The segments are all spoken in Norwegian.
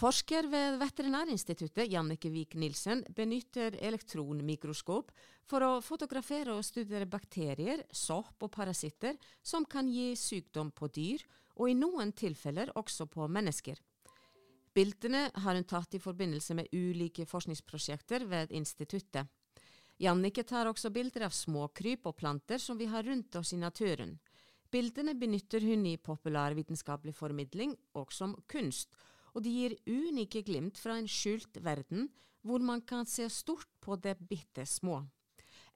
Forsker ved Veterinærinstituttet, Jannike Vik Nilsen, benytter elektronmikroskop for å fotografere og studere bakterier, sopp og parasitter som kan gi sykdom på dyr, og i noen tilfeller også på mennesker. Bildene har hun tatt i forbindelse med ulike forskningsprosjekter ved instituttet. Jannike tar også bilder av småkryp og planter som vi har rundt oss i naturen. Bildene benytter hun i populærvitenskapelig formidling og som kunst, og de gir unike glimt fra en skjult verden hvor man kan se stort på det bitte små.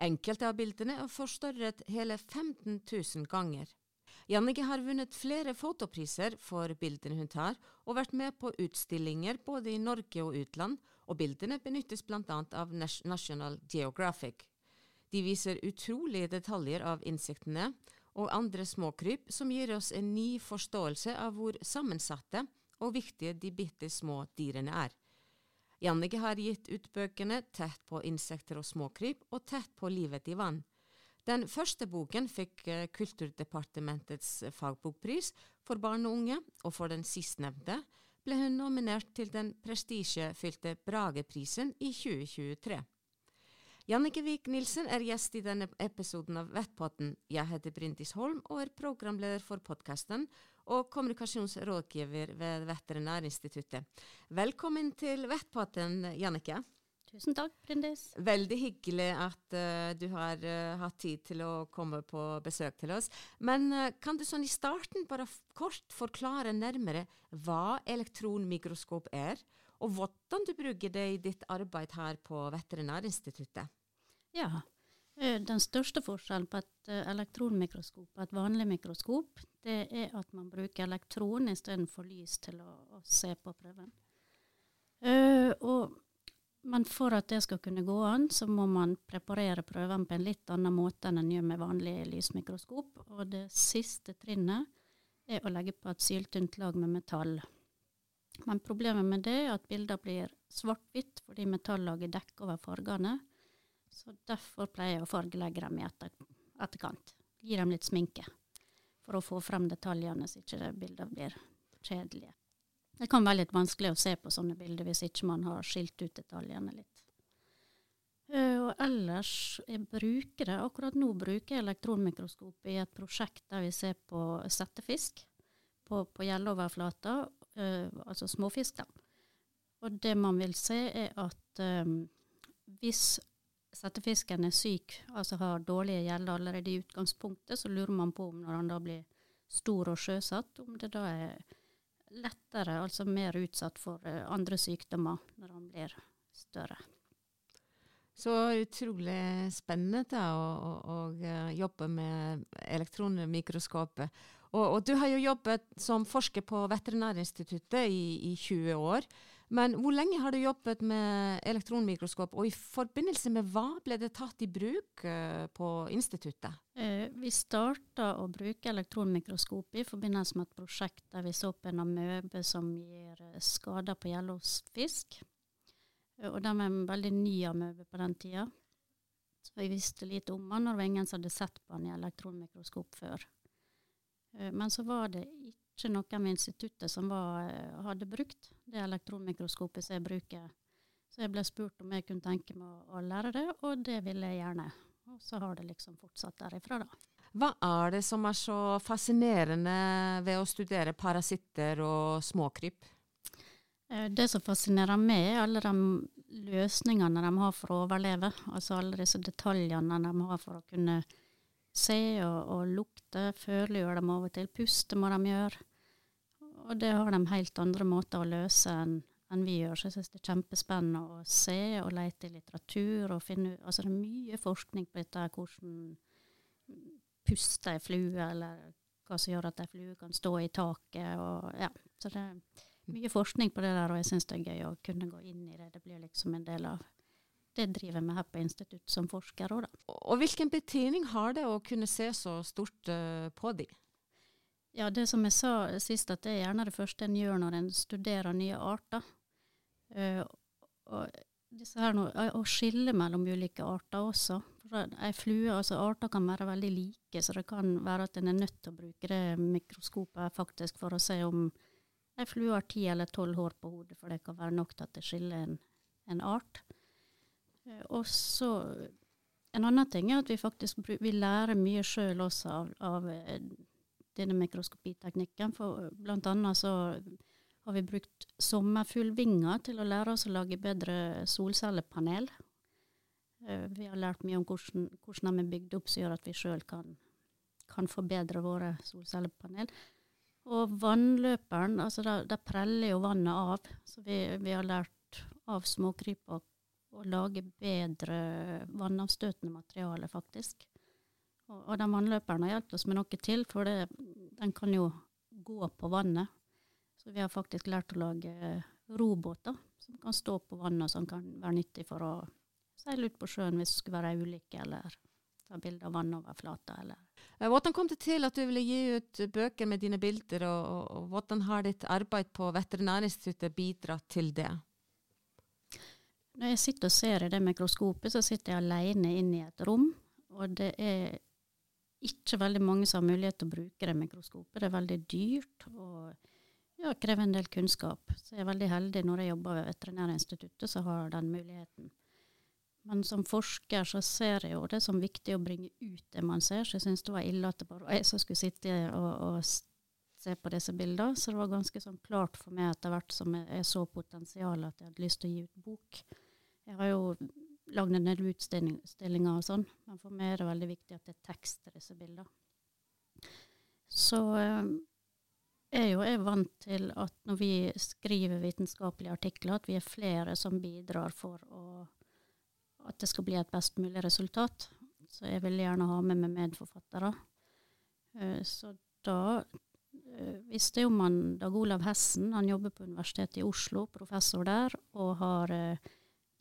Enkelte av bildene er forstørret hele 15 000 ganger. Jannicke har vunnet flere fotopriser for bildene hun tar, og vært med på utstillinger både i Norge og utland, og bildene benyttes bl.a. av National Geographic. De viser utrolige detaljer av insektene og andre småkryp som gir oss en ny forståelse av hvor sammensatte og viktige de bitte små dyrene er. Jannicke har gitt ut bøkene Tett på insekter og småkryp og Tett på livet i vann. Den første boken fikk uh, Kulturdepartementets fagbokpris for barn og unge, og for den sistnevnte ble hun nominert til den prestisjefylte Brageprisen i 2023. Jannicke Wiik Nilsen er gjest i denne episoden av Vettpotten. Jeg heter Brindis Holm og er programleder for podkasten og kommunikasjonsrådgiver ved Veterinærinstituttet. Velkommen til Vettpaten, Jannike. Tusen takk, Brindis. Veldig hyggelig at uh, du har uh, hatt tid til å komme på besøk til oss. Men uh, kan du sånn i starten bare kort forklare nærmere hva elektronmikroskop er, og hvordan du bruker det i ditt arbeid her på Veterinærinstituttet. Ja, den største forskjellen på et eh, elektronmikroskop og et vanlig mikroskop, det er at man bruker elektron istedenfor lys til å, å, se på prøven. Uh, og, men for at det skal kunne gå an, så må man preparere prøven på en litt annen måte enn en gjør med vanlig lysmikroskop. Og det siste trinnet er å legge på et syltynt lag med metall. Men problemet med det er at bilder blir svart-hvitt fordi metallaget dekker over fargene. Så derfor pleier jeg å fargelegge dem i etter, etterkant. Gi dem litt sminke for å få frem detaljene, så ikke bildene blir kjedelige. Det kan være litt vanskelig å se på sånne bilder hvis ikke man har skilt ut detaljene litt. Uh, og ellers jeg bruker det, akkurat nå bruker jeg elektronmikroskop i et prosjekt der vi ser på settefisk på, på gjeldoverflata, uh, altså småfisk. Og det man vil se, er at um, hvis settefisken er syk, altså har dårlige gjeller allerede i utgangspunktet, så lurer man på om når han da blir stor og sjøsatt, om det da er lettere, altså mer utsatt for uh, andre sykdommer når han blir større. Så utrolig spennende da, å, å, å, jobbe med elektronmikroskopet. Og, og, du har jo jobbet som forsker på Veterinærinstituttet i, i, 20 år. Men hvor lenge har du jobbet med elektronmikroskop, og i forbindelse med hva ble det tatt i bruk uh, på instituttet? Eh, vi starta å bruke elektronmikroskop i forbindelse med et prosjekt der vi så på en amøbe som gir eh, skader på gjellovsfisk. Eh, og den var en veldig ny amøbe på den tida. Så vi visste lite om den, og det var ingen som hadde sett på den i elektronmikroskop før. Eh, men så var det ikke noen ved instituttet som var, eh, hadde brukt det elektronmikroskopet som jeg bruker. Så jeg ble spurt om jeg kunne tenke meg å, å lære det, og det ville jeg gjerne. Og så har det liksom fortsatt derifra, da. Hva er det som er så fascinerende ved å studere parasitter og småkryp? Eh, det som fascinerer meg, er alle de løsningene de har for å overleve. Altså alle disse detaljene de har for å kunne se og, og lukte, føle gjør de av og til, puste må de gjøre. Og det har de helt andre måter å løse enn en vi gjør. Så jeg syns det er kjempespennende å se og lete i litteratur og finne ut Altså det er mye forskning på dette, hvordan puste ei flue, eller hva som gjør at ei flue kan stå i taket, og ja. Så det er mye forskning på det der, og jeg syns det er gøy å kunne gå inn i det. Det blir liksom en del av det driver vi her på institutt som forsker òg, da. Og hvilken betydning har det å kunne se så stort uh, på de? Ja, det som jeg sa sist, at det er gjerne det første en gjør når en studerer nye arter. Uh, og disse her no, å skille mellom ulike arter også. Ei flue, altså Arter kan være veldig like, så det kan være at en er nødt til å bruke det mikroskopet faktisk for å se om Ei flue har ti eller tolv hår på hodet, for det kan være nok til at det skiller en, en art. Uh, og så En annen ting er at vi faktisk vi lærer mye sjøl også av, av eh, denne mikroskopiteknikken. For blant annet så har vi brukt sommerfuglvinger til å lære oss å lage bedre solcellepanel. Eh, vi har lært mye om hvordan, hvordan de er bygd opp som gjør at vi sjøl kan, kan forbedre våre solcellepanel. Og vannløperen, altså der, preller jo vannet av. Så vi, vi har lært av småkrypa å lage bedre vannavstøtende materiale, faktisk. Og, og den vannløperen har hjulpet oss med noe til, for det, den kan jo gå på vannet. Så vi har faktisk lært å lage robåter som kan stå på vannet, og som kan være nyttig for å seile ut på sjøen hvis det skulle være ei ulykke, eller ta bilde av vannoverflata, eller Eh, hvordan kom det til at du ville gi ut bøker med dine bilder, og, og hvordan har ditt arbeid på Veterinærinstituttet bidratt til det? Når jeg sitter og ser i det mikroskopet, så sitter jeg alene inne i et rom. Og det er ikke veldig mange som har mulighet til å bruke det mikroskopet. Det er veldig dyrt og ja, krever en del kunnskap. Så jeg er veldig heldig når jeg jobber ved Veterinærinstituttet, så har den muligheten. Men som forsker så ser jeg jo det som viktig å bringe ut det man ser. Så jeg syns det var ille at det bare var jeg som skulle sitte og, og se på disse bildene. Så det var ganske sånn klart for meg etter hvert som jeg, så potensialet, at jeg hadde lyst til å gi ut bok. Jeg har jo lagd en del utstillinger og sånn, men for meg er det veldig viktig at det er tekst til disse bildene. Så jeg er jo jeg vant til at når vi skriver vitenskapelige artikler, at vi er flere som bidrar for å at det skal bli et best mulig resultat. Så jeg vil gjerne ha med meg medforfattere. Uh, så da uh, visste jo man Dag Olav Hessen, han jobber på Universitetet i Oslo, professor der, og har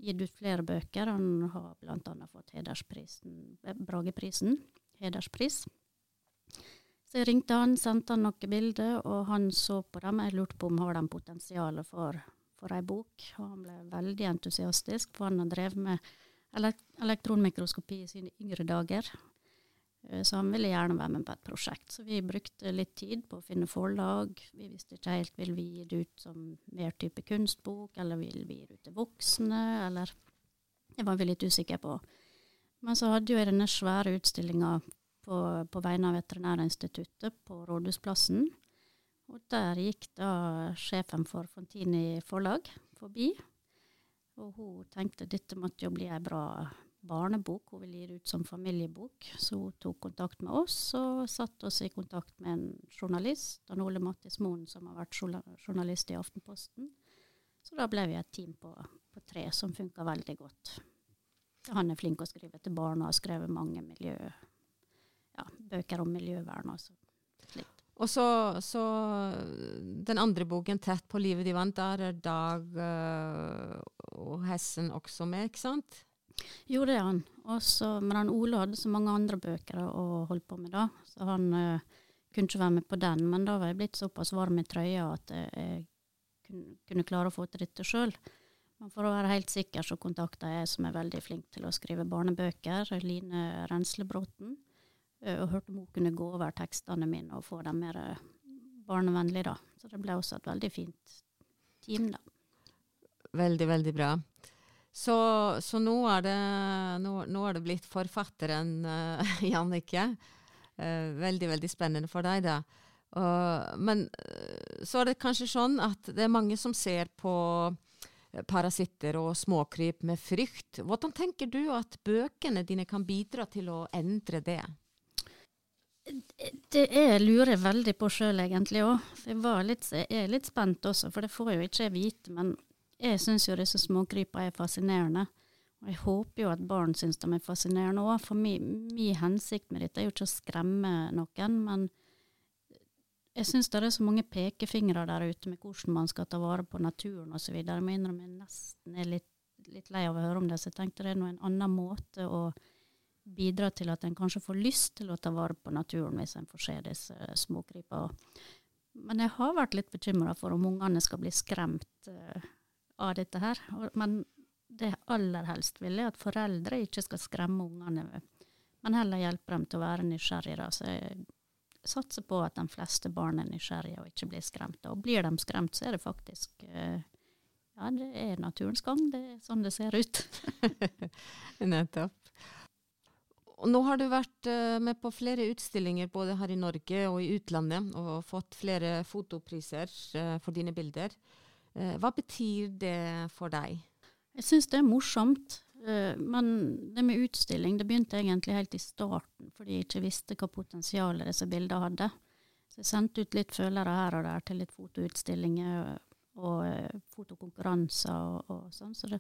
gitt ut flere bøker. Han har bl.a. fått hedersprisen, Brageprisen, hederspris. Så jeg ringte han, sendte han noen bilder, og han så på dem. Jeg lurte på om har de potensial for, for ei bok. Og han ble veldig entusiastisk, for han har drevet med elektronmikroskopi i sine yngre dager. Eh, så han ville gjerne være med på et prosjekt. Så vi brukte litt tid på å finne forlag. Vi visste ikke helt vil vi gi det ut som mer type kunstbok, eller vil vi gi det ut til voksne, eller Det var vi litt usikre på. Men så hadde jo jeg denne svære utstillinga på, på, vegne av Veterinærinstituttet på Rådhusplassen. Og der gikk da sjefen for Fontini forlag forbi og hun tenkte dette måtte jo bli ei bra barnebok, hun ville gi ut som familiebok. Så hun tok kontakt med oss og satte oss i kontakt med en journalist, Dan Ole Mattis Moen, som har vært journalist i Aftenposten. Så da ble vi et team på, på tre som funka veldig godt. Han er flink å skrive til barn og har skrevet mange miljø, ja, bøker om miljøvern. og slikt. Og så, så, den andre boken, 'Tett på livet de vant', der er Dag uh, og Hessen også med, ikke sant? Jo, det er han. Også, men han Ole hadde så mange andre bøker å holde på med da, så han uh, kunne ikke være med på den. Men da var jeg blitt såpass varm i trøya at jeg kunne, kunne klare å få til dette sjøl. Men for å være helt sikker så kontakta jeg som er veldig flink til å skrive barnebøker, Line Renslebråten. Eh, og hørte om hun kunne gå over tekstene mine og få dem mer eh, barnevennlige, da. Så det ble også et veldig fint team, da. Veldig, veldig bra. Så, så nå, er det, nå, nå, er det, blitt forfatteren uh, Jannicke. Uh, veldig, veldig spennende for deg, da. Uh, men så er det kanskje sånn at det er mange som ser på parasitter og småkryp med frykt. Hvordan tenker du at bøkene dine kan bidra til å endre det? Det jeg lurer jeg veldig på sjøl, egentlig òg. Jeg er litt spent også, for det får jeg jo ikke jeg vite. Men jeg syns jo disse småkrypa er fascinerende. Og jeg håper jo at barn syns de er fascinerende òg. For min, hensikt med dette er jo ikke å skremme noen, men jeg syns det er så mange pekefingre der ute med hvordan man skal ta vare på naturen osv. Jeg må innrømme jeg nesten er litt, litt lei av å høre om det, så jeg tenkte det er en annen måte å bidra til at en kanskje får lyst til å ta vare på naturen hvis en får se disse småkrypa. Men jeg har vært litt bekymra for om ungene skal bli skremt uh, av dette her. Men det aller helst vil jeg at foreldre ikke skal skremme ungene, men heller hjelpe dem til å være nysgjerrige. Så jeg satser på at de fleste barn er nysgjerrige og ikke blir skremt. Og blir de skremt, så er det faktisk eh, Ja, det er naturens gang. Det er sånn det ser ut. Nettopp. Nå har du vært uh, med på flere utstillinger både her i Norge og i utlandet, og fått flere fotopriser uh, for dine bilder. Uh, hva betyr det for deg? Jeg syns det er morsomt. men det med utstilling det begynte egentlig helt i starten, fordi jeg ikke visste hva potensialet disse bildene hadde. Så jeg sendte ut litt følere her og der til litt fotoutstillinger og fotokonkurranser og, og sånn. Så det,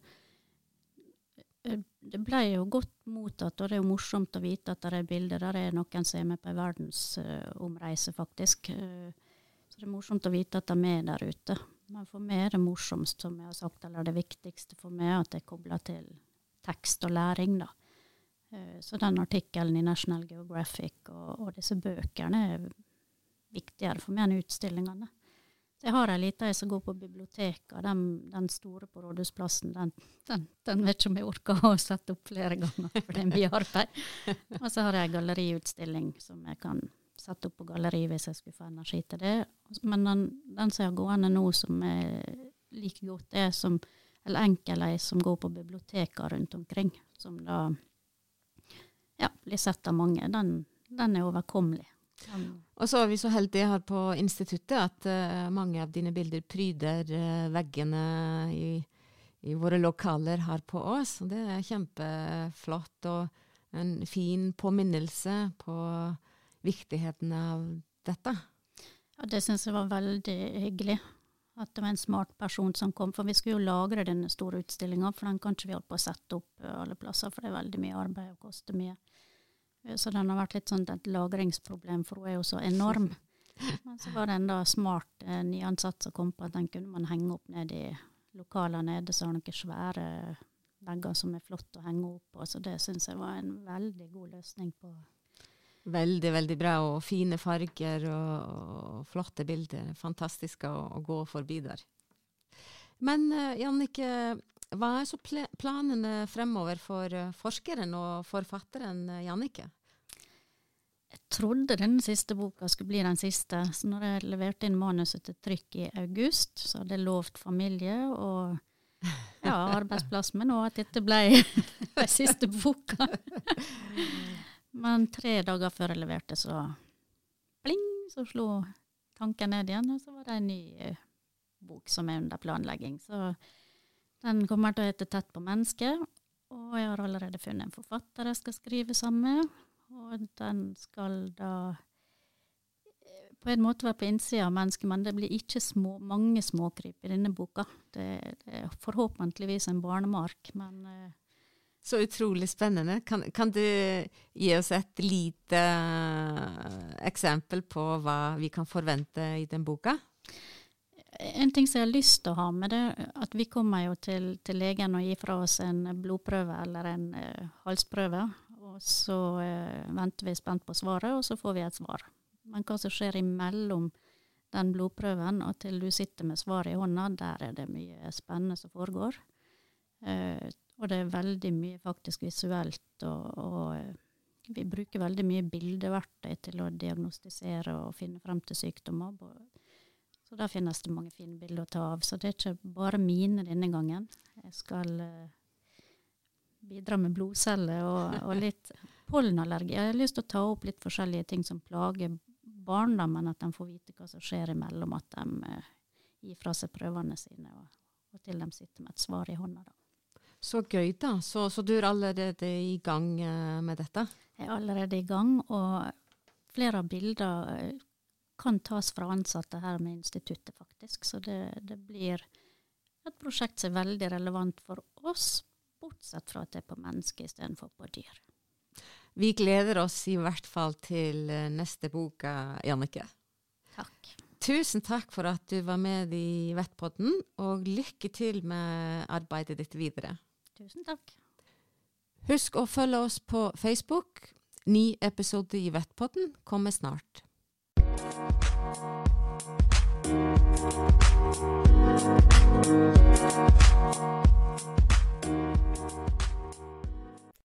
Eh, det ble jo godt mottatt, og det er jo morsomt å vite at det er bilder der er noen som er med på en verdensomreise, faktisk. Så det er morsomt å vite at de er der ute. Men for meg er det morsomst, som jeg har sagt, eller det viktigste for meg, at det er kobla til tekst og læring, da. Uh, så den artikkelen i National Geographic og, og disse bøkene er viktigere for meg enn utstillingene. Jeg har ei lita som går på biblioteket. Den, den store på Rådhusplassen, den, den, den, vet ikke om jeg orker å sette opp flere ganger, for det er mye arbeid. Og så har jeg ei galleriutstilling som jeg kan sette opp på galleri hvis jeg skulle få energi til det. Men den, den som jeg har gående nå, som er like godt, er som eller enkel ei som går på biblioteker rundt omkring, som da ja, blir sett av mange. Den, den er overkommelig. Og så er vi så heldige her på instituttet at uh, mange av dine bilder pryder uh, veggene i, i, våre lokaler her på Ås. Og det er kjempeflott og en fin påminnelse på viktigheten av dette. Ja, det syns jeg var veldig hyggelig. At det var en smart person som kom. For vi skulle jo lagre denne store utstillinga, for den kan ikke vi holde på å sette opp alle plasser, for det er veldig mye arbeid og koster mye. Så den har vært litt sånn et lagringsproblem, for hun er jo så enorm. Men så var det en da smart eh, nyansatt som kom på at den kunne man henge opp ned i lokalene nede, så har noen svære vegger som er flott å henge opp på. Så det syns jeg var en veldig god løsning på Veldig, veldig bra, og fine farger og, og flotte bilder. Fantastisk å, å, gå forbi der. Men uh, Jannike, hva er så pl planene fremover for uh, forskeren og forfatteren uh, Jannike? Jeg trodde denne siste boka skulle bli den siste. Så når jeg leverte inn manuset til trykk i august, så hadde jeg lovt familie og ja, arbeidsplass med nå at dette ble den siste boka. Men tre dager før jeg leverte, så pling, så slo tanken ned igjen, og så var det en ny uh, bok som er under planlegging. Så den kommer til å hete Tett på mennesket, og jeg har allerede funnet en forfatter jeg skal skrive sammen med. Og den skal da eh, på en måte være på innsida av mennesket, men det blir ikke små, mange småkryp i denne boka. Det, det, er forhåpentligvis en barnemark, men uh, Så utrolig spennende. Kan, kan, du gi oss et lite uh, eksempel på hva vi kan forvente i den boka? En ting som jeg har lyst til å ha med, det at vi kommer jo til, til legen og gir fra oss en blodprøve eller en uh, halsprøve. Og så uh, venter vi spent på svaret, og så får vi et svar. Men hva som skjer imellom den blodprøven og til du sitter med svaret i hånda, der er det mye spennende som foregår. Uh, og det er veldig mye faktisk visuelt, og, og vi bruker veldig mye bildeverktøy til å diagnostisere og finne frem til sykdommer. Så der finnes det mange fine bilder å ta av. Så det er ikke bare mine denne gangen. Jeg skal uh, bidra med blodceller og, og litt pollenallergi. Jeg har lyst til å ta opp litt forskjellige ting som plager barn, da, men at de får vite hva som skjer imellom at de uh, gir fra seg prøvene sine, og, og, til de sitter med et svar i hånda. da. Så gøy, da. Så, så, du er allerede i gang uh, med dette? Jeg er allerede i gang, og flere av bildene kan tas fra ansatte her med instituttet, faktisk. Så det, det blir et prosjekt som er veldig relevant for oss, bortsett fra at det er på mennesker istedenfor på dyr. Vi gleder oss i hvert fall til eh, neste boka, Jannike. Takk. Tusen takk for at du var med i Vettpodden, og lykke til med arbeidet ditt videre. Tusen takk. Husk å følge oss på Facebook. Ny episode i Vettpodden kommer snart. Thank you.